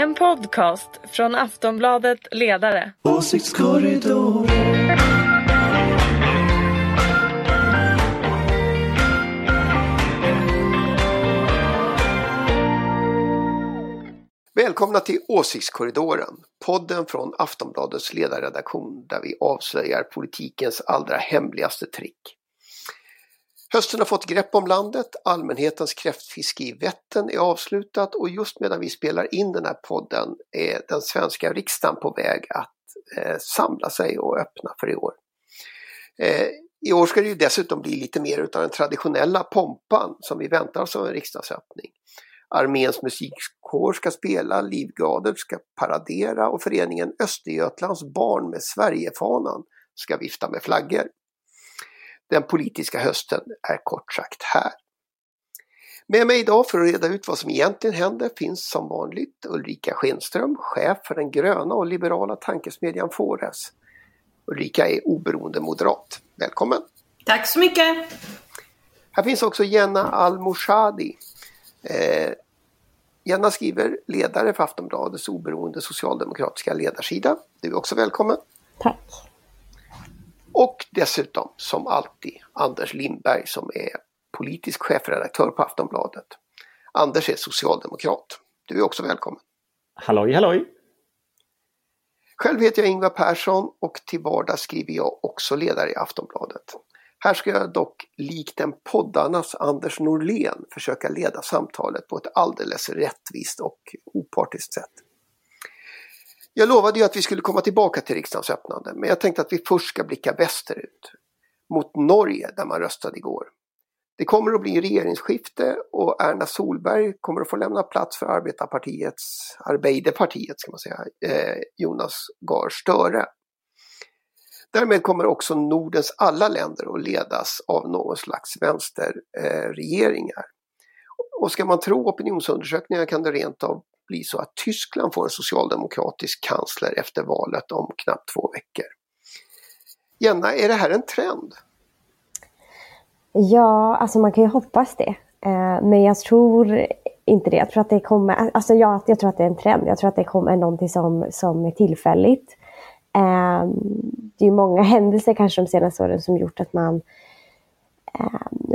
En podcast från Aftonbladet Ledare. Åsiktskorridor. Välkomna till Åsiktskorridoren, podden från Aftonbladets ledarredaktion där vi avslöjar politikens allra hemligaste trick. Hösten har fått grepp om landet, allmänhetens kräftfiske i Vättern är avslutat och just medan vi spelar in den här podden är den svenska riksdagen på väg att eh, samla sig och öppna för i år. Eh, I år ska det ju dessutom bli lite mer utav den traditionella pompan som vi väntar oss av en riksdagsöppning. Arméns musikkår ska spela, Livgardet ska paradera och föreningen Östergötlands barn med Sverigefanan ska vifta med flaggor. Den politiska hösten är kort sagt här. Med mig idag för att reda ut vad som egentligen händer finns som vanligt Ulrika Schenström, chef för den gröna och liberala tankesmedjan Fores. Ulrika är oberoende moderat. Välkommen! Tack så mycket! Här finns också Jenna Al-Moshadi. Eh, Jenna skriver ledare för Aftonbladets oberoende socialdemokratiska ledarsida. Du är också välkommen! Tack! Och dessutom som alltid Anders Lindberg som är politisk chefredaktör på Aftonbladet. Anders är socialdemokrat. Du är också välkommen. Halloj halloj! Själv heter jag Ingvar Persson och till vardags skriver jag också ledare i Aftonbladet. Här ska jag dock likt en poddarnas Anders Norlén försöka leda samtalet på ett alldeles rättvist och opartiskt sätt. Jag lovade ju att vi skulle komma tillbaka till riksdagens öppnande men jag tänkte att vi först ska blicka västerut. Mot Norge där man röstade igår. Det kommer att bli regeringsskifte och Erna Solberg kommer att få lämna plats för arbetarpartiets, Arbeiderpartiet ska man säga, eh, Jonas Gahr Støre. Därmed kommer också Nordens alla länder att ledas av någon slags vänsterregeringar. Eh, och ska man tro opinionsundersökningar kan det rent av bli så att Tyskland får en socialdemokratisk kansler efter valet om knappt två veckor. Jenna, är det här en trend? Ja, alltså man kan ju hoppas det. Eh, men jag tror inte det. Jag tror att det kommer, alltså jag, jag tror att det är en trend. Jag tror att det kommer någonting som, som är tillfälligt. Eh, det är många händelser kanske de senaste åren som gjort att man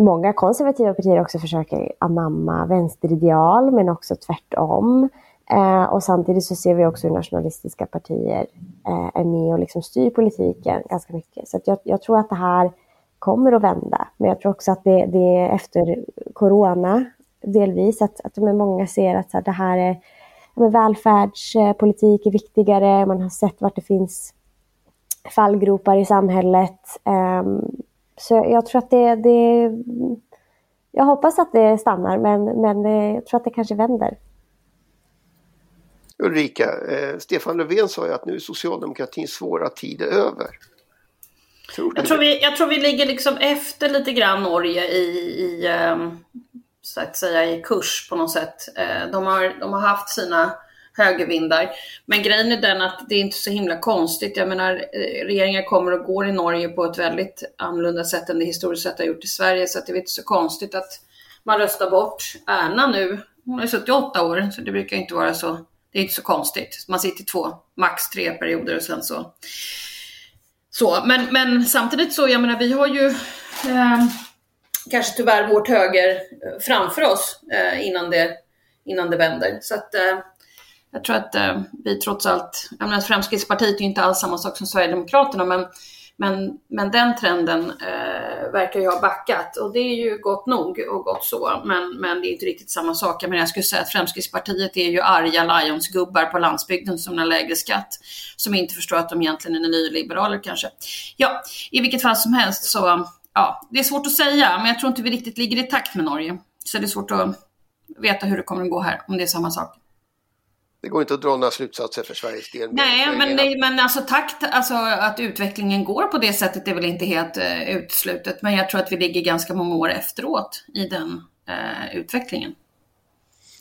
Många konservativa partier också försöker anamma vänsterideal men också tvärtom. Eh, och samtidigt så ser vi också hur nationalistiska partier eh, är med och liksom styr politiken ganska mycket. Så jag, jag, tror att det här kommer att vända. Men jag tror också att det, det är efter corona delvis, att, att många ser att så här, det här är men välfärdspolitik är viktigare, man har sett vart det finns fallgropar i samhället. Eh, så jag tror att det, det, jag hoppas att det stannar men, men jag tror att det kanske vänder. Ulrika, eh, Stefan Löfven sa ju att nu är socialdemokratins svåra tid över. Tror jag, tror vi, jag tror vi ligger liksom efter lite grann Norge i, i um, så att säga i kurs på något sätt. Uh, de, har, de har haft sina högervindar. Men grejen är den att det är inte så himla konstigt. Jag menar, eh, regeringar kommer och går i Norge på ett väldigt annorlunda sätt än det historiskt sett har gjort i Sverige. Så att det är inte så konstigt att man röstar bort Erna nu. Hon har suttit åtta år, så det brukar inte vara så det är inte så konstigt. Man sitter två, max tre perioder och sen så. Så, men, men samtidigt så, jag menar vi har ju eh, kanske tyvärr vårt höger eh, framför oss eh, innan, det, innan det vänder. Så att eh, jag tror att eh, vi trots allt, jag menar Fremskrittspartiet är ju inte alls samma sak som Sverigedemokraterna, men men, men den trenden eh, verkar ju ha backat och det är ju gott nog och gott så. Men, men det är inte riktigt samma sak. Men jag skulle säga att Fremskrittspartiet är ju arga Lions-gubbar på landsbygden som har lägre skatt. Som inte förstår att de egentligen är nyliberaler kanske. Ja, i vilket fall som helst så, ja, det är svårt att säga. Men jag tror inte vi riktigt ligger i takt med Norge. Så det är svårt att veta hur det kommer att gå här, om det är samma sak det går inte att dra några slutsatser för Sveriges del. Nej, men, nej, men alltså takt, alltså att utvecklingen går på det sättet är väl inte helt uh, uteslutet. Men jag tror att vi ligger ganska många år efteråt i den uh, utvecklingen.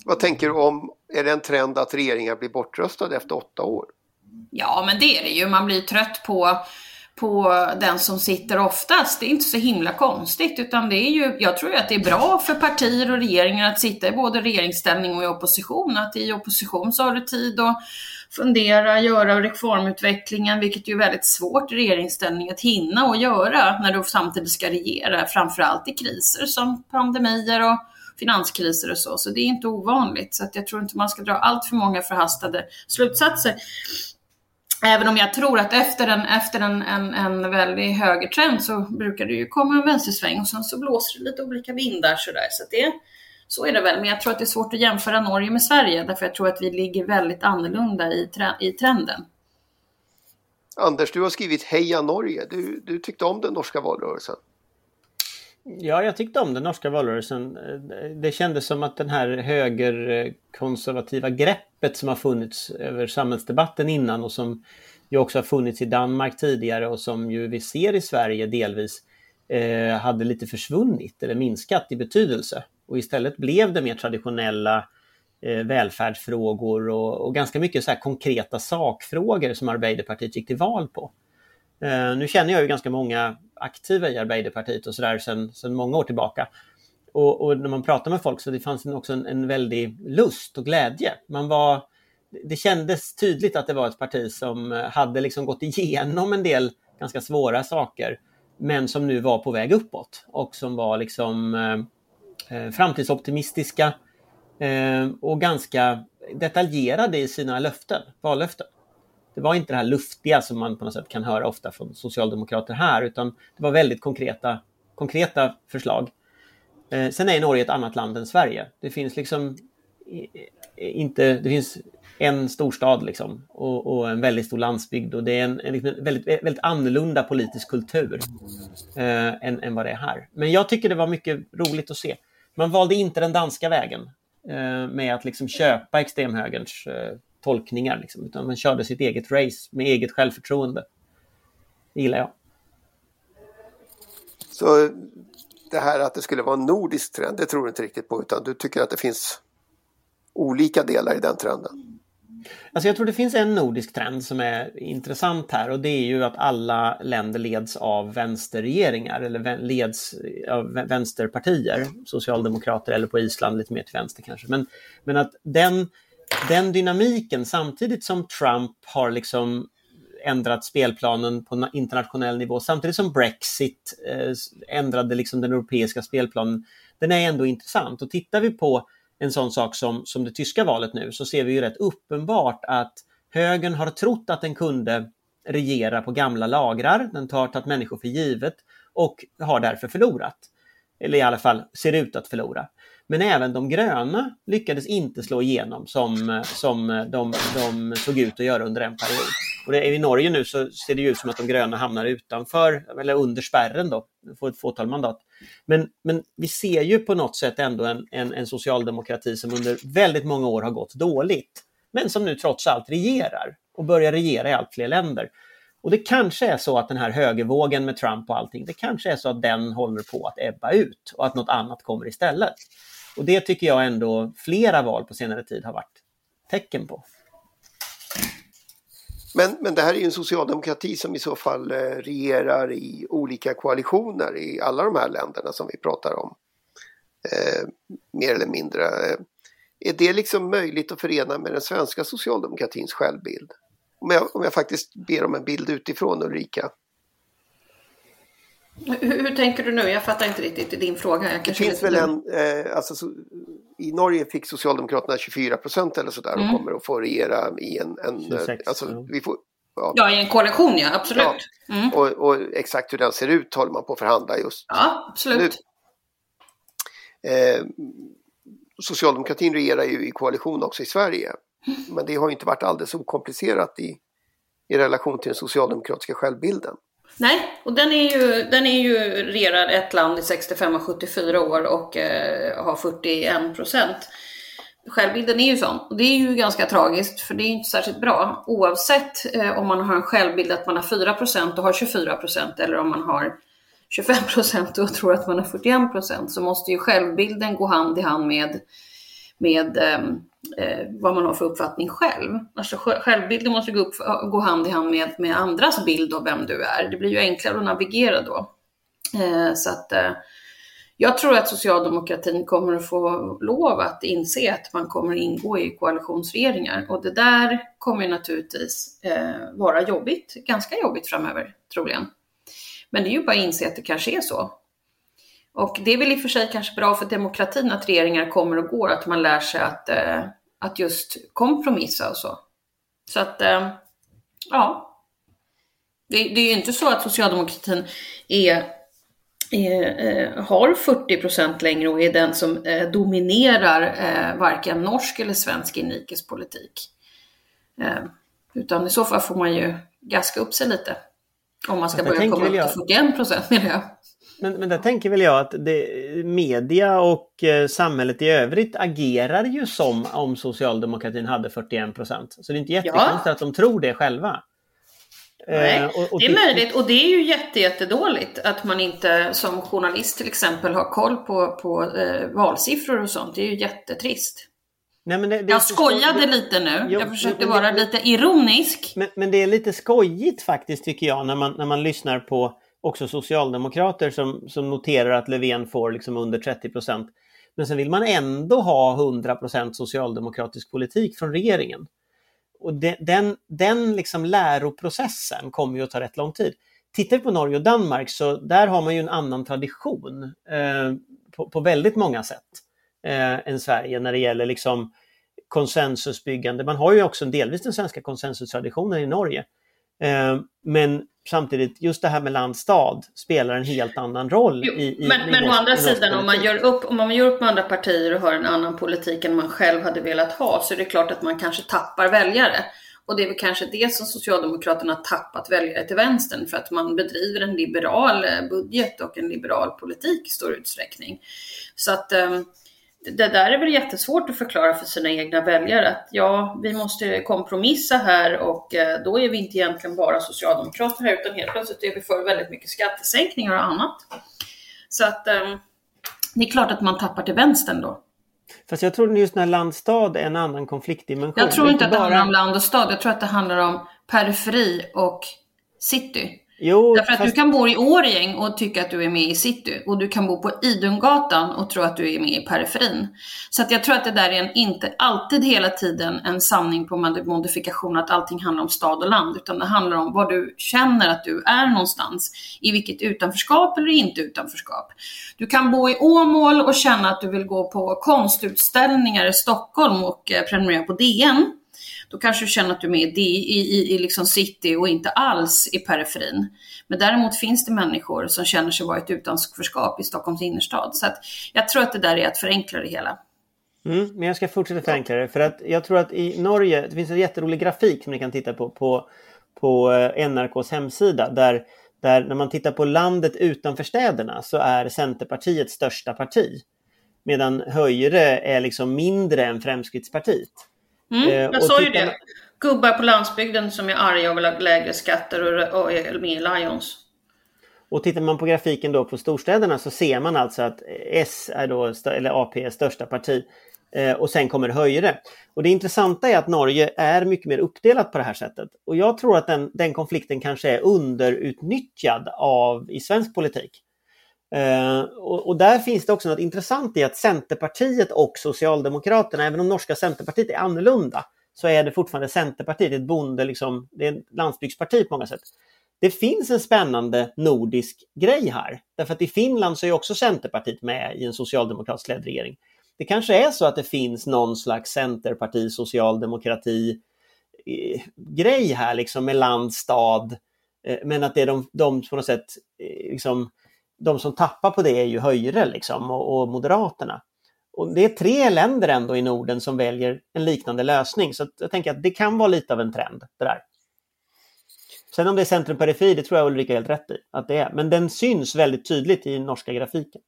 Vad tänker du om, är det en trend att regeringar blir bortröstade efter åtta år? Ja, men det är det ju. Man blir trött på på den som sitter oftast. Det är inte så himla konstigt, utan det är ju, jag tror ju att det är bra för partier och regeringar att sitta i både regeringsställning och i opposition. Att i opposition så har du tid att fundera, göra reformutvecklingen, vilket ju är väldigt svårt i regeringsställning att hinna och göra när du samtidigt ska regera, framförallt i kriser som pandemier och finanskriser och så. Så det är inte ovanligt. Så att jag tror inte man ska dra allt för många förhastade slutsatser. Även om jag tror att efter en, efter en, en, en väldigt högertrend så brukar det ju komma en vänstersväng och sen så blåser det lite olika vindar sådär. Så det, så är det väl, men jag tror att det är svårt att jämföra Norge med Sverige därför jag tror att vi ligger väldigt annorlunda i, i trenden. Anders, du har skrivit Heja Norge. Du, du tyckte om den norska valrörelsen. Ja, jag tyckte om den norska valrörelsen. Det kändes som att den här högerkonservativa greppet som har funnits över samhällsdebatten innan och som ju också har funnits i Danmark tidigare och som ju vi ser i Sverige delvis eh, hade lite försvunnit eller minskat i betydelse. Och istället blev det mer traditionella eh, välfärdsfrågor och, och, ganska mycket så här konkreta sakfrågor som Arbeiderpartiet gick till val på. Eh, nu känner jag ju ganska många aktiva i Arbeiderpartiet och sådär sedan, sedan många år tillbaka. Och, och, när man pratar med folk så det fanns också en, en väldig lust och glädje. Man var, det kändes tydligt att det var ett parti som hade liksom gått igenom en del ganska svåra saker men som nu var på väg uppåt och som var liksom eh, eh framtidsoptimistiska eh, och ganska detaljerade i sina löften, vallöften. Det var inte det här luftiga som man på något sätt kan höra ofta från socialdemokrater här, utan det var väldigt konkreta, konkreta förslag. Eh, sen är Norge ett annat land än Sverige. Det finns liksom inte, det finns en storstad liksom, och, och, en väldigt stor landsbygd och det är en, en liksom väldigt, väldigt annorlunda politisk kultur eh, än, än vad det är här. Men jag tycker det var mycket roligt att se. Man valde inte den danska vägen eh, med att liksom köpa extremhögerns eh, tolkningar, liksom, utan man körde sitt eget race med eget självförtroende. Det gillar jag. Så det här att det skulle vara en nordisk trend, det tror du inte riktigt på, utan du tycker att det finns olika delar i den trenden? Alltså jag tror det finns en nordisk trend som är intressant här och det är ju att alla länder leds av vänsterregeringar eller leds av vänsterpartier, socialdemokrater eller på Island lite mer till vänster kanske. Men, men att den den dynamiken samtidigt som Trump har liksom ändrat spelplanen på internationell nivå samtidigt som Brexit eh, ändrade liksom den europeiska spelplanen. Den är ändå intressant och tittar vi på en sån sak som, som det tyska valet nu så ser vi ju rätt uppenbart att högern har trott att den kunde regera på gamla lagrar, den har tagit människor för givet och har därför förlorat. Eller i alla fall ser ut att förlora. Men även de gröna lyckades inte slå igenom som, som de, de såg ut att göra under en period. Och det, I Norge nu så ser det ut som att de gröna hamnar utanför, eller under spärren då, får ett fåtal mandat. Men, men vi ser ju på något sätt ändå en, en, en socialdemokrati som under väldigt många år har gått dåligt, men som nu trots allt regerar och börjar regera i allt fler länder. Och det kanske är så att den här högervågen med Trump och allting, det kanske är så att den håller på att ebba ut och att något annat kommer istället. Och det tycker jag ändå flera val på senare tid har varit tecken på. Men, men det här är ju en socialdemokrati som i så fall eh, regerar i olika koalitioner i alla de här länderna som vi pratar om. Eh, mer eller mindre. Eh, är det liksom möjligt att förena med den svenska socialdemokratins självbild? Om jag, om jag faktiskt ber om en bild utifrån Ulrika. Hur, hur, tänker du nu? Jag fattar inte riktigt din fråga. Jag det finns väl en, eh, alltså, så, i Norge fick Socialdemokraterna 24 procent eller sådär mm. och kommer att få regera i en... en 26, eh, alltså, vi får, ja. ja. i en koalition ja, absolut. Ja. Mm. Och, och, exakt hur den ser ut håller man på att förhandla just Ja, absolut. Nu. Eh, Socialdemokratin regerar ju i koalition också i Sverige. Mm. Men det har inte varit alldeles okomplicerat i, i relation till den socialdemokratiska självbilden. Nej, och den är ju, den är ju regerad ett land i 65 och 74 år och eh, har 41 procent. Självbilden är ju sån. Och det är ju ganska tragiskt för det är inte särskilt bra. Oavsett eh, om man har en självbild att man har 4 procent och har 24 procent eller om man har 25 procent och tror att man har 41 procent så måste ju självbilden gå hand i hand med, med eh, eh, vad man har för uppfattning själv. Alltså självbilden måste gå, upp, gå hand i hand med, med andras bild av vem du är. Det blir ju enklare att navigera då. Eh, så att eh, jag tror att socialdemokratin kommer att få lov att inse att man kommer att ingå i koalitionsregeringar och det där kommer naturligtvis eh, vara jobbigt, ganska jobbigt framöver troligen. Men det är ju bara att inse att det kanske är så. Och det är väl i och för sig kanske bra för demokratin att regeringar kommer och går, att man lär sig att, eh, att just kompromissa och så. Så att, eh, ja. Det, det, är ju inte så att socialdemokratin är, är eh, har 40 procent längre och är den som dominerar varken norsk eller svensk inrikespolitik. Utan i så fall får man ju gaska upp sig lite. Om man ska börja komma upp till 41 procent menar jag. Men, men där tänker väl jag att det, media och eh, samhället i övrigt agerar ju som om socialdemokratin hade 41 procent. Så det är inte jättekonstigt ja. att de tror det själva. Eh, Nej, och, och det är möjligt och det är ju jättedåligt att man inte som journalist till exempel har koll på, på eh, valsiffror och sånt. Det är ju jättetrist. Nej, det, det jag skojade skoj... lite nu. Jo, jag försökte vara det, lite ironisk. Men, men, det är lite skojigt faktiskt tycker jag när man, när man lyssnar på också socialdemokrater som, som noterar att Löfven får liksom under 30 procent. Men sen vill man ändå ha 100 procent socialdemokratisk politik från regeringen. Och de, den, den liksom läroprocessen kommer ju att ta rätt lång tid. Tittar vi på Norge och Danmark så där har man ju en annan tradition eh, på, på, väldigt många sätt eh, än Sverige när det gäller liksom konsensusbyggande. Man har ju också delvis den svenska konsensustraditionen i Norge. Eh, men samtidigt, just det här med land-stad spelar en helt annan roll. Jo, i, i, men, i men å andra sidan, om man, gör upp, om man gör upp med andra partier och har en annan politik än man själv hade velat ha, så är det klart att man kanske tappar väljare. Och det är väl kanske det som Socialdemokraterna har tappat väljare till vänstern, för att man bedriver en liberal eh, budget och en liberal politik i stor utsträckning. Så att um, det där är väl jättesvårt att förklara för sina egna väljare att ja, vi måste kompromissa här och eh, då är vi inte egentligen bara socialdemokrater här utan helt plötsligt är vi för väldigt mycket skattesänkningar och annat. Så att eh, det är klart att man tappar till vänstern då. Fast jag tror just när land-stad är en annan konfliktdimension. Jag tror inte att det bara... handlar om land och stad. Jag tror att det handlar om periferi och city. Jo, Därför att fast... du kan bo i Årjäng och tycka att du är med i city och du kan bo på Idungatan och tro att du är med i periferin. Så att jag tror att det där är en, inte alltid hela tiden en sanning på modifikation att allting handlar om stad och land utan det handlar om var du känner att du är någonstans. I vilket utanförskap eller inte utanförskap. Du kan bo i Åmål och känna att du vill gå på konstutställningar i Stockholm och eh, prenumerera på DN då kanske du känner att du är med i, i, i liksom city och inte alls i periferin. Men däremot finns det människor som känner sig vara ett utanförskap i Stockholms innerstad. Så att jag tror att det där är att förenkla det hela. Mm, men jag ska fortsätta förenkla det. För att jag tror att i Norge, det finns en jätterolig grafik som ni kan titta på på, på eh, NRKs hemsida. Där, där när man tittar på landet utanför städerna så är Centerpartiet största parti. Medan Höjre är liksom mindre än Fremskrittspartiet. Mm, eh, jag sa ju det. Gubbar på landsbygden som är arga och vill ha lägre skatter och, och är med i Lions. Och tittar man på grafiken då på storstäderna så ser man alltså att S är då, eller AP är största parti eh, och sen kommer höjre. Och det intressanta är att Norge är mycket mer uppdelat på det här sättet. Och jag tror att den, den konflikten kanske är underutnyttjad av, i svensk politik. Eh, och, och, där finns det också något intressant i att Centerpartiet och Socialdemokraterna, även om norska Centerpartiet är annorlunda, så är det fortfarande Centerpartiet, ett bonde, liksom, det är ett landsbygdsparti på många sätt. Det finns en spännande nordisk grej här. Därför att i Finland så är också Centerpartiet med i en socialdemokratisk ledd regering. Det kanske är så att det finns någon slags Centerparti, socialdemokrati eh, grej här liksom med land, stad. Eh, men att det är de, de på något sätt eh, liksom, de som tappar på det är ju Höjre liksom, och, och Moderaterna. Och det är tre länder ändå i Norden som väljer en liknande lösning. Så jag tänker att det kan vara lite av en trend. det där. Sen om det är centrum periferi, det tror jag Ulrika helt rätt i att det är. Men den syns väldigt tydligt i norska grafiken.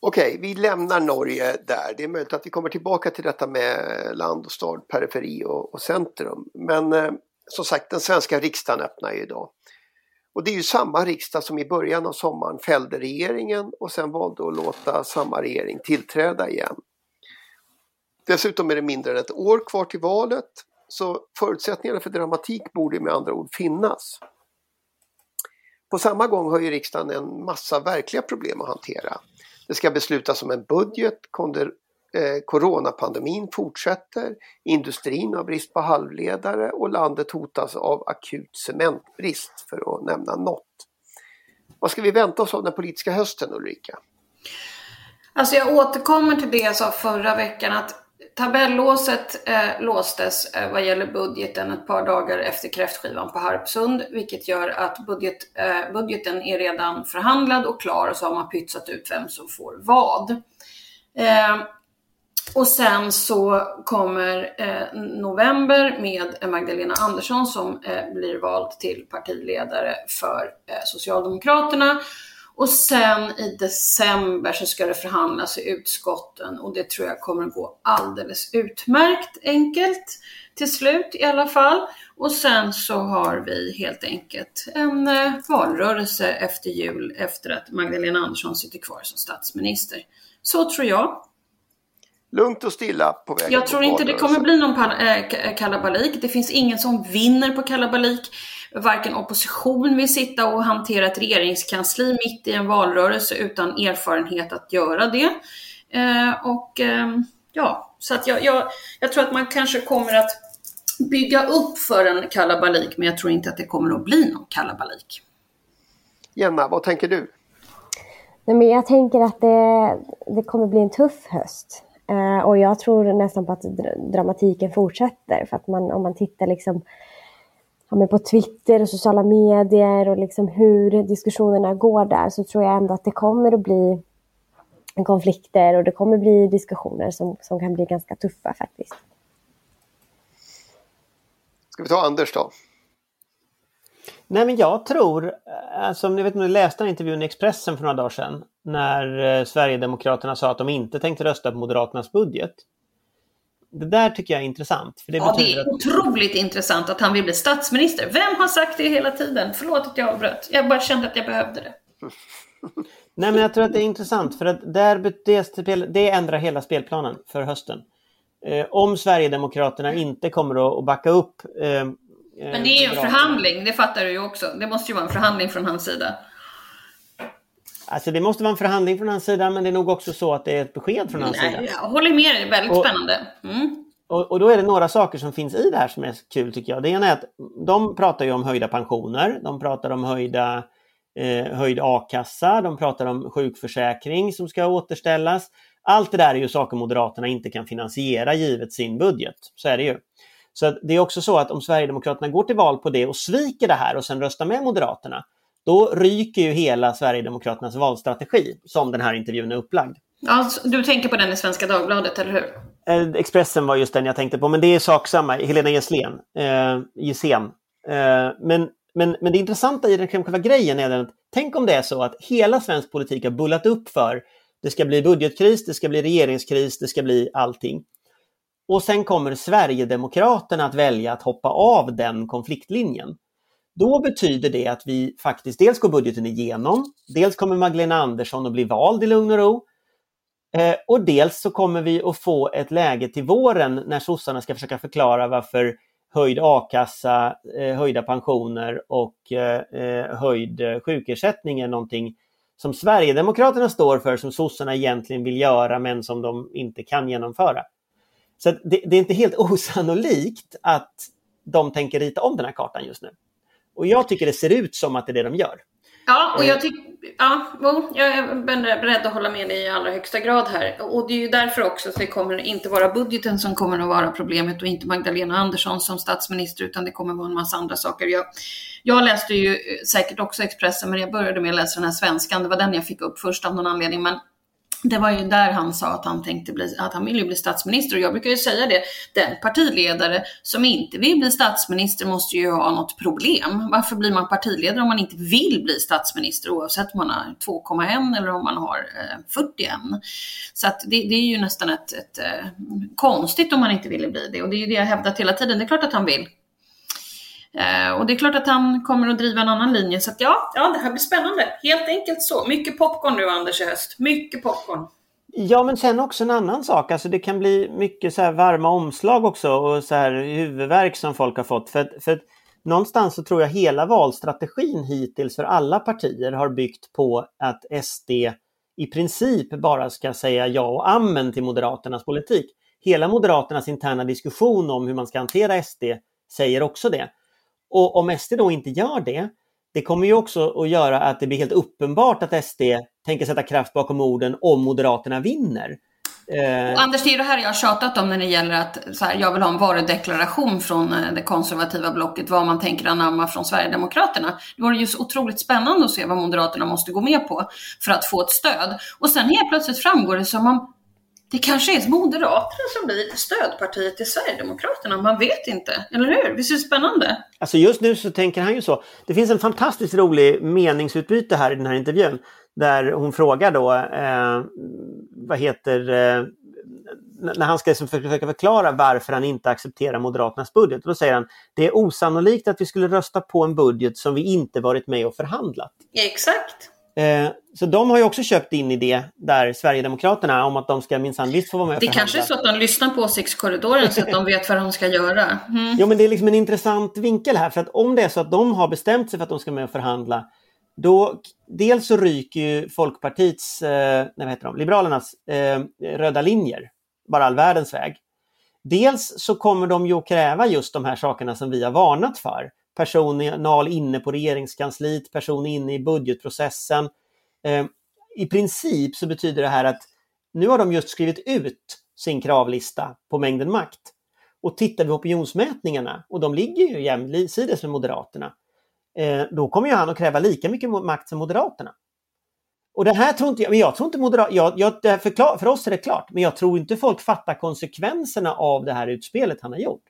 Okej, vi lämnar Norge där. Det är möjligt att vi kommer tillbaka till detta med land och stad, periferi och, och centrum. Men eh, som sagt, den svenska riksdagen öppnar ju idag. Och det är ju samma riksdag som i början av sommaren fällde regeringen och sen valde att låta samma regering tillträda igen. Dessutom är det mindre än ett år kvar till valet så förutsättningarna för dramatik borde med andra ord finnas. På samma gång har ju riksdagen en massa verkliga problem att hantera. Det ska beslutas om en budget, eh, coronapandemin fortsätter, industrin har brist på halvledare och landet hotas av akut cementbrist för att nämna något. Vad ska vi vänta oss av den politiska hösten Ulrika? Alltså jag återkommer till det jag sa förra veckan att tabellåset eh, låstes eh, vad gäller budgeten ett par dagar efter kräftskivan på Harpsund, vilket gör att budget, eh, budgeten är redan förhandlad och klar och så har man pytsat ut vem som får vad. Eh, och sen så kommer eh, november med Magdalena Andersson som eh, blir vald till partiledare för eh, Socialdemokraterna. Och sen i december så ska det förhandlas i utskotten och det tror jag kommer gå alldeles utmärkt enkelt till slut i alla fall. Och sen så har vi helt enkelt en eh, valrörelse efter jul efter att Magdalena Andersson sitter kvar som statsminister. Så tror jag. Lugnt och stilla på vägen Jag tror inte det kommer bli någon äh, kalabalik. Det finns ingen som vinner på kalabalik varken opposition vill sitta och hantera ett regeringskansli mitt i en valrörelse utan erfarenhet att göra det. Eh, och eh, ja, så att jag, jag, jag tror att man kanske kommer att bygga upp för en kalabalik, men jag tror inte att det kommer att bli någon kalabalik. Jenna, vad tänker du? Nej, men jag tänker att det, det kommer bli en tuff höst. Eh, och jag tror nästan på att dramatiken fortsätter. För att man, om man tittar liksom ja, men på Twitter och sociala medier och liksom hur diskussionerna går där så tror jag ändå att det kommer att bli konflikter och det kommer bli diskussioner som, som kan bli ganska tuffa faktiskt. Ska vi ta Anders då? Nej men jag tror, alltså om ni vet ni läste en intervjun i Expressen för några dagar sedan när eh, Sverigedemokraterna sa att de inte tänkte rösta på Moderaternas budget. Det där tycker jag är intressant. För det ja, det är att... otroligt intressant att han vill bli statsminister. Vem har sagt det hela tiden? Förlåt att jag avbröt. Jag bara kände att jag behövde det. Nej, men jag tror att det är intressant för att där, det, det ändrar hela spelplanen för hösten. Eh, om Sverigedemokraterna inte kommer att backa upp eh, Men det är ju en förhandling, det fattar du ju också. Det måste ju vara en förhandling från hans sida. Alltså det måste vara en förhandling från hans sida men det är nog också så att det är ett besked från hans Nej, sida. Jag håller med dig, väldigt och, spännande. Mm. Och, och, då är det några saker som finns i det här som är kul tycker jag. Det ena är att de pratar ju om höjda pensioner, de pratar om höjda, eh, höjd a-kassa, de pratar om sjukförsäkring som ska återställas. Allt det där är ju saker Moderaterna inte kan finansiera givet sin budget. Så är det ju. Så det är också så att om Sverigedemokraterna går till val på det och sviker det här och sen röstar med Moderaterna, då ryker ju hela Sverigedemokraternas valstrategi som den här intervjun är upplagd. Alltså, du tänker på den i Svenska Dagbladet, eller hur? Eh, Expressen var just den jag tänkte på, men det är sak samma. Helena Gesslen. Eh, Gissén. Eh, men, men, men det intressanta i den själva grejen är att tänk om det är så att hela svensk politik har bullat upp för det ska bli budgetkris, det ska bli regeringskris, det ska bli allting. Och sen kommer Sverigedemokraterna att välja att hoppa av den konfliktlinjen. Då betyder det att vi faktiskt dels går budgeten igenom, dels kommer Magdalena Andersson att bli vald i lugn och ro. Eh, och dels så kommer vi att få ett läge till våren när sossarna ska försöka förklara varför höjd a-kassa, eh, höjda pensioner och eh, höjd sjukersättning är någonting som Sverigedemokraterna står för som sossarna egentligen vill göra men som de inte kan genomföra. Så det, det är inte helt osannolikt att de tänker rita om den här kartan just nu. Och jag tycker det ser ut som att det är det de gör. Ja, och jag, tyck, ja, jag är beredd att hålla med dig i allra högsta grad här. Och det är ju därför också att det kommer inte vara budgeten som kommer att vara problemet och inte Magdalena Andersson som statsminister utan det kommer vara en massa andra saker. Jag, jag läste ju säkert också Expressen men jag började med att läsa den här svenskan. Det var den jag fick upp först av någon anledning. Men det var ju där han sa att han tänkte bli, att han ville bli statsminister och jag brukar ju säga det, den partiledare som inte vill bli statsminister måste ju ha något problem. Varför blir man partiledare om man inte vill bli statsminister oavsett om man har 2,1 eller om man har eh, 41? Så att det, det är ju nästan ett, ett, ett, konstigt om man inte ville bli det och det är ju det jag hävdat hela tiden. Det är klart att han vill. Eh, och det är klart att han kommer att driva en annan linje. Så att ja, ja, det här blir spännande. Helt enkelt så. Mycket popcorn nu Anders i höst. Mycket popcorn. Ja, men sen också en annan sak. Alltså det kan bli mycket så här varma omslag också och så här huvudvärk som folk har fått. För, för någonstans så tror jag hela valstrategin hittills för alla partier har byggt på att SD i princip bara ska säga ja och amen till Moderaternas politik. Hela Moderaternas interna diskussion om hur man ska hantera SD säger också det. Och om SD då inte gör det, det kommer ju också att göra att det blir helt uppenbart att SD tänker sätta kraft bakom orden om Moderaterna vinner. Eh, Och Anders, det är det här jag har tjatat om när det gäller att så här, jag vill ha en varudeklaration från eh, det konservativa blocket, vad man tänker anamma från Sverigedemokraterna. Det vore ju så otroligt spännande att se vad Moderaterna måste gå med på för att få ett stöd. Och sen helt plötsligt framgår det som om det kanske är Moderaterna som blir stödpartiet till Sverigedemokraterna. Man vet inte, eller hur? Visst är det spännande? Alltså just nu så tänker han ju så. Det finns en fantastiskt rolig meningsutbyte här i den här intervjun där hon frågar då, eh, vad heter, eh, när han ska liksom försöka förklara varför han inte accepterar Moderaternas budget. då säger han, det är osannolikt att vi skulle rösta på en budget som vi inte varit med och förhandlat. Exakt. Eh, så de har ju också köpt in i det där Sverigedemokraterna om att de ska minsann visst få vara med och Det kanske är så att de lyssnar på åsiktskorridoren så att de vet vad de ska göra. Mm. Jo men det är liksom en intressant vinkel här för att om det är så att de har bestämt sig för att de ska med och förhandla då dels så ryker ju Folkpartiets, eh, nej, vad heter de, Liberalernas eh, röda linjer bara all världens väg. Dels så kommer de ju att kräva just de här sakerna som vi har varnat för personal inne på regeringskansliet, person inne i budgetprocessen. Eh, I princip så betyder det här att nu har de just skrivit ut sin kravlista på mängden makt. Och tittar vi på opinionsmätningarna, och de ligger ju jämsides med Moderaterna, eh, då kommer ju han att kräva lika mycket makt som Moderaterna. Och det här tror inte jag, men jag tror inte Moderaterna, jag, jag, för, för oss är det klart, men jag tror inte folk fattar konsekvenserna av det här utspelet han har gjort.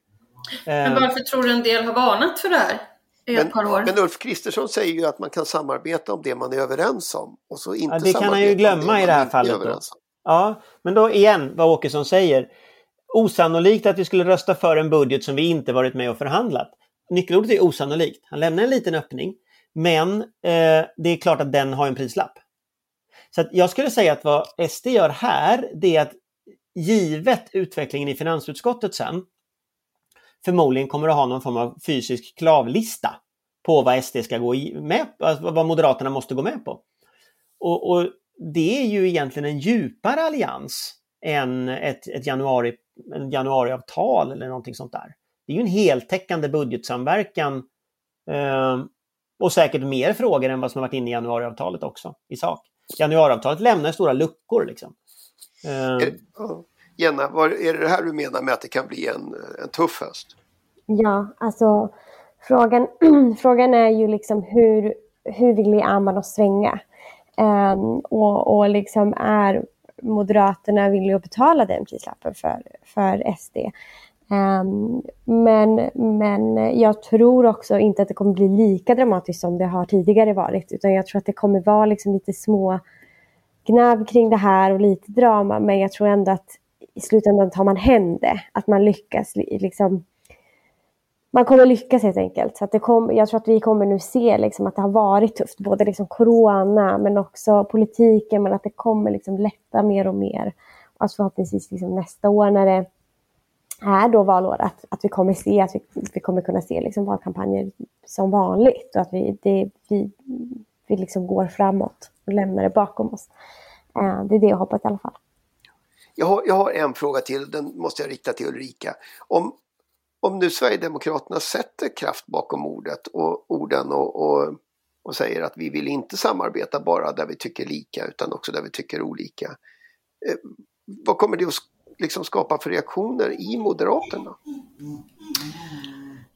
Men eh, varför tror du en del har varnat för det här? I ett par år? men Ulf Kristersson säger ju att man kan samarbeta om det man är överens om. Och så inte ja, det kan han ju glömma i det här fallet. Ja, men då igen vad Åkesson säger. Osannolikt att vi skulle rösta för en budget som vi inte varit med och förhandlat. Nyckelordet är osannolikt. Han lämnar en liten öppning. Men eh, det är klart att den har en prislapp. Så jag skulle säga att vad SD gör här, det är att givet utvecklingen i finansutskottet sen, förmodligen kommer att ha någon form av fysisk klavlista på vad SD ska gå med på, vad Moderaterna måste gå med på. Och, och, det är ju egentligen en djupare allians än ett, ett januari, en januariavtal eller någonting sånt där. Det är ju en heltäckande budgetsamverkan eh, och säkert mer frågor än vad som har varit inne i januariavtalet också i sak. Januariavtalet lämnar stora luckor liksom. Eh, Jenna, vad är det här du menar med att det kan bli en, en tuff höst? Ja, alltså frågan, frågan är ju liksom hur, hur vill Arman att svänga? Um, och, och liksom är Moderaterna villiga att betala den prislappen för, för SD? Um, ehm, men, men jag tror också inte att det kommer bli lika dramatiskt som det har tidigare varit. Utan jag tror att det kommer vara liksom lite små gnabb kring det här och lite drama. Men jag tror ändå att i slutändan tar man hem det. Att man lyckas liksom man kommer lyckas helt enkelt. Så att det kom, jag tror att vi kommer nu se liksom att det har varit tufft, både liksom corona men också politiken, men att det kommer liksom lätta mer och mer. Och alltså förhoppningsvis liksom nästa år när det är då valår, att, att vi kommer se att vi, vi kommer kunna se liksom valkampanjer som vanligt och att vi, det, vi, vi liksom går framåt och lämnar det bakom oss. Eh, det är det jag hoppas i alla fall. Jag har, jag har en fråga till, den måste jag rikta till Ulrika. Om, om nu Sverigedemokraterna sätter kraft bakom ordet och orden och, och, och, säger att vi vill inte samarbeta bara där vi tycker lika utan också där vi tycker olika. Eh, vad kommer det att liksom skapa för reaktioner i Moderaterna?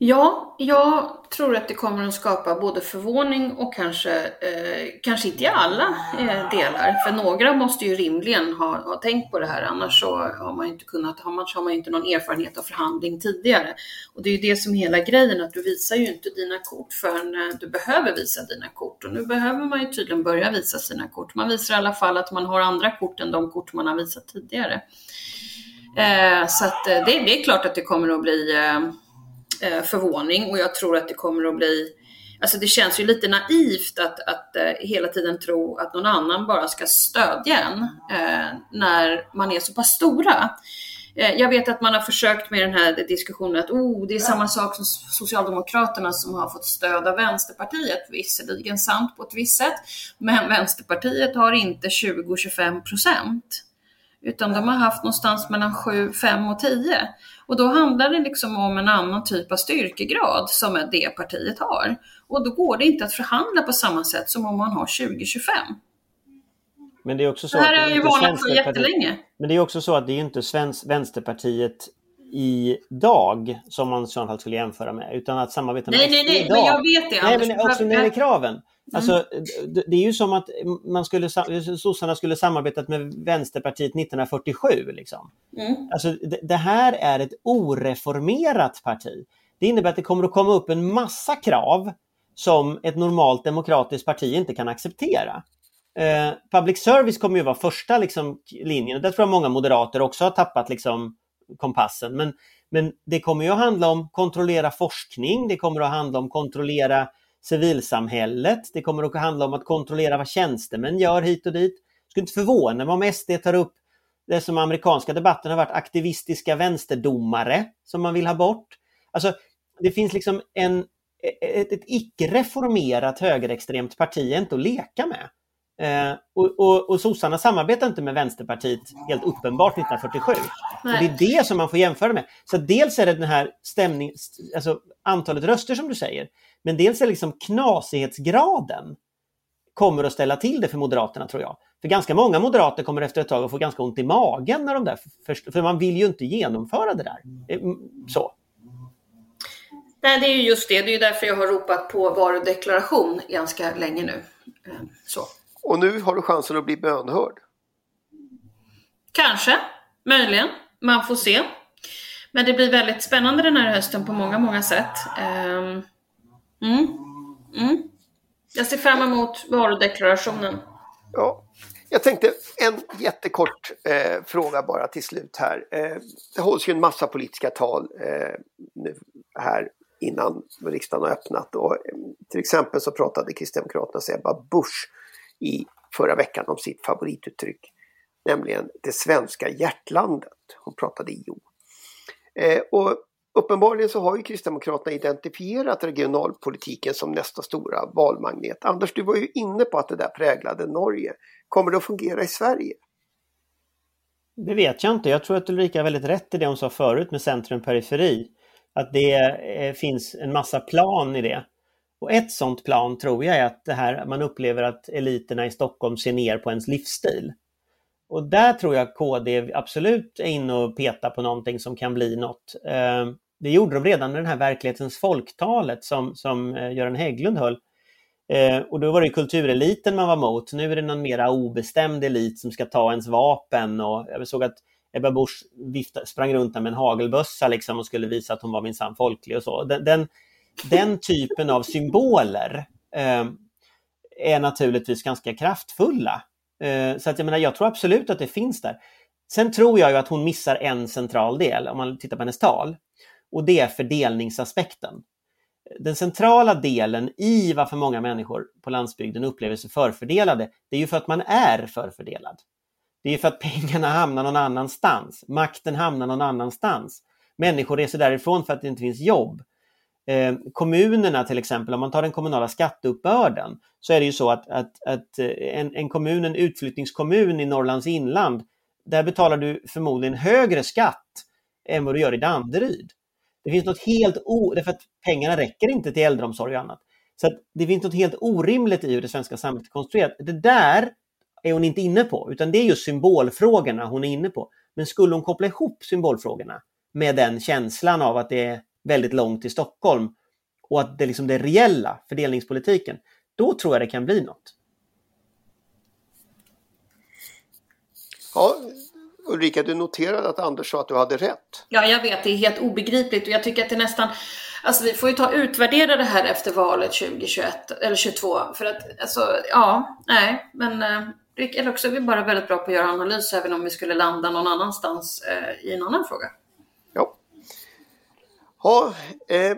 Ja, jag tror att det kommer att skapa både förvåning och kanske, eh, kanske inte i alla eh, delar. För några måste ju rimligen ha, ha tänkt på det här, annars så har man inte kunnat, annars har man inte någon erfarenhet av förhandling tidigare. Och det är ju det som är hela grejen, att du visar ju inte dina kort förrän eh, du behöver visa dina kort. Och nu behöver man ju tydligen börja visa sina kort. Man visar i alla fall att man har andra kort än de kort man har visat tidigare. Eh, så att eh, det, det, är klart att det kommer att bli eh, Eh, förvåning och jag tror att det kommer att bli Alltså det känns ju lite naivt att, att uh, hela tiden tro att någon annan bara ska stödja en uh, när man är så pass stora. Uh, jag vet att man har försökt med den här diskussionen att oh, det är samma sak som Socialdemokraterna som har fått stöd av Vänsterpartiet. Visserligen sant på ett visst sätt, men Vänsterpartiet har inte 20-25 procent. Utan de har haft någonstans mellan 7, 5 och 10. Och då handlar det liksom om en annan typ av styrkegrad som det partiet har. Och då går det inte att förhandla på samma sätt som om man har 20-25. Men det är också så det här har jag ju varnat för jättelänge. Men det är också så att det är inte svensk, Vänsterpartiet idag som man i så fall skulle jämföra med, utan att samarbeta med Nej, nej, nej, men jag vet det. Nej, men också när det gäller kraven. Alltså, mm. det, är ju som att man skulle, sossarna skulle samarbetat med Vänsterpartiet 1947. Liksom. Mm. Alltså, det, det, här är ett oreformerat parti. Det innebär att det kommer att komma upp en massa krav som ett normalt demokratiskt parti inte kan acceptera. Eh, public service kommer ju vara första liksom, linjen. Där tror jag många moderater också har tappat liksom, kompassen. Men, men det kommer ju att handla om kontrollera forskning, det kommer att handla om kontrollera civilsamhället. Det kommer att handla om att kontrollera vad tjänstemän gör hit och dit. Jag skulle inte förvåna mig om SD tar upp det som amerikanska debatten har varit aktivistiska vänsterdomare som man vill ha bort. Alltså, det finns liksom en, ett, ett icke-reformerat högerextremt parti inte att leka med. Eh, och, och, och sossarna samarbetar inte med Vänsterpartiet helt uppenbart 1947. Och det är det som man får jämföra med. Så dels är det den här stämning, alltså antalet röster som du säger, men dels är liksom knasighetsgraden kommer att ställa till det för Moderaterna tror jag. För ganska många moderater kommer efter ett tag att få ganska ont i magen när de där, för, för man vill ju inte genomföra det där. Mm, så. Nej, det är ju just det. Det är ju därför jag har ropat på varudeklaration ganska länge nu. Eh, så. Och nu har du chansen att bli bönhörd. Kanske, möjligen. Man får se. Men det blir väldigt spännande den här hösten på många, många sätt. Mm. Mm. Jag ser fram emot varudeklarationen. Ja. Jag tänkte en jättekort eh, fråga bara till slut här. Eh, det hålls ju en massa politiska tal eh, nu här innan riksdagen har öppnat. Och, eh, till exempel så pratade Kristdemokraternas Ebba Busch i förra veckan om sitt favorituttryck. Nämligen det svenska hjärtlandet. Hon pratade IO. Eh, och Uppenbarligen så har ju Kristdemokraterna identifierat regionalpolitiken som nästa stora valmagnet. Anders, du var ju inne på att det där präglade Norge. Kommer det att fungera i Sverige? Det vet jag inte. Jag tror att Ulrika har väldigt rätt i det hon sa förut med centrum periferi. Att det eh, finns en massa plan i det. Och ett sånt plan tror jag är att det här man upplever att eliterna i Stockholm ser ner på ens livsstil. Och där tror jag KD absolut är inne och petar på någonting som kan bli något. Eh, det gjorde de redan med den här verklighetens folktalet som, som eh, Göran Hägglund höll. Eh, och då var det kultureliten man var mot. Nu är det någon mera obestämd elit som ska ta ens vapen. Och jag såg att Ebba Busch sprang runt med en hagelbössa liksom och skulle visa att hon var minsann folklig och så. Den, den, den typen av symboler eh, är naturligtvis ganska kraftfulla. Eh, så att jag menar, jag tror absolut att det finns där. Sen tror jag ju att hon missar en central del om man tittar på hennes tal och det är fördelningsaspekten. Den centrala delen i varför många människor på landsbygden upplever sig förfördelade, det är ju för att man är förfördelad. Det är för att pengarna hamnar någon annanstans, makten hamnar någon annanstans. Människor reser därifrån för att det inte finns jobb. Eh, kommunerna till exempel, om man tar den kommunala skatteuppbörden, så är det ju så att, att, att eh, en, en kommun, en utflyttningskommun i Norrlands inland, där betalar du förmodligen högre skatt än vad du gör i Danderyd. Det finns något helt o... Därför att pengarna räcker inte till äldreomsorg och annat. Så det finns något helt orimligt i hur det svenska samhället är konstruerat. Det där är hon inte inne på, utan det är just symbolfrågorna hon är inne på. Men skulle hon koppla ihop symbolfrågorna med den känslan av att det är väldigt långt till Stockholm och att det är liksom det reella, fördelningspolitiken, då tror jag det kan bli något. Ja, Ulrika, du noterade att Anders sa att du hade rätt. Ja, jag vet. Det är helt obegripligt och jag tycker att det nästan... Alltså vi får ju ta utvärdera det här efter valet 2021 eller 2022 för att alltså, ja, nej, men eh, eller också är vi bara väldigt bra på att göra analys även om vi skulle landa någon annanstans eh, i en annan fråga. Ja. eh,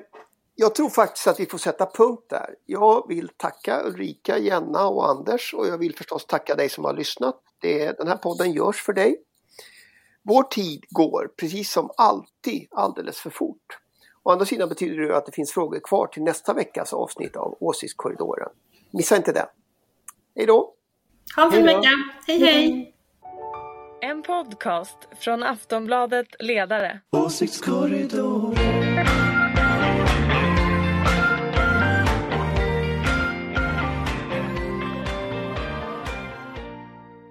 jag tror faktiskt att vi får sätta punkt där. Jag vill tacka Ulrika, Jenna och Anders och jag vill förstås tacka dig som har lyssnat. Det, den här podden görs för dig. Vår tid går, precis som alltid, alldeles för fort. Å andra sidan betyder det att det finns frågor kvar till nästa veckas avsnitt av Åsiktskorridoren. Missa inte det. Hej då! Ha en fin vecka! Hej hej! En podcast från Aftonbladet Ledare. Åsiktskorridoren.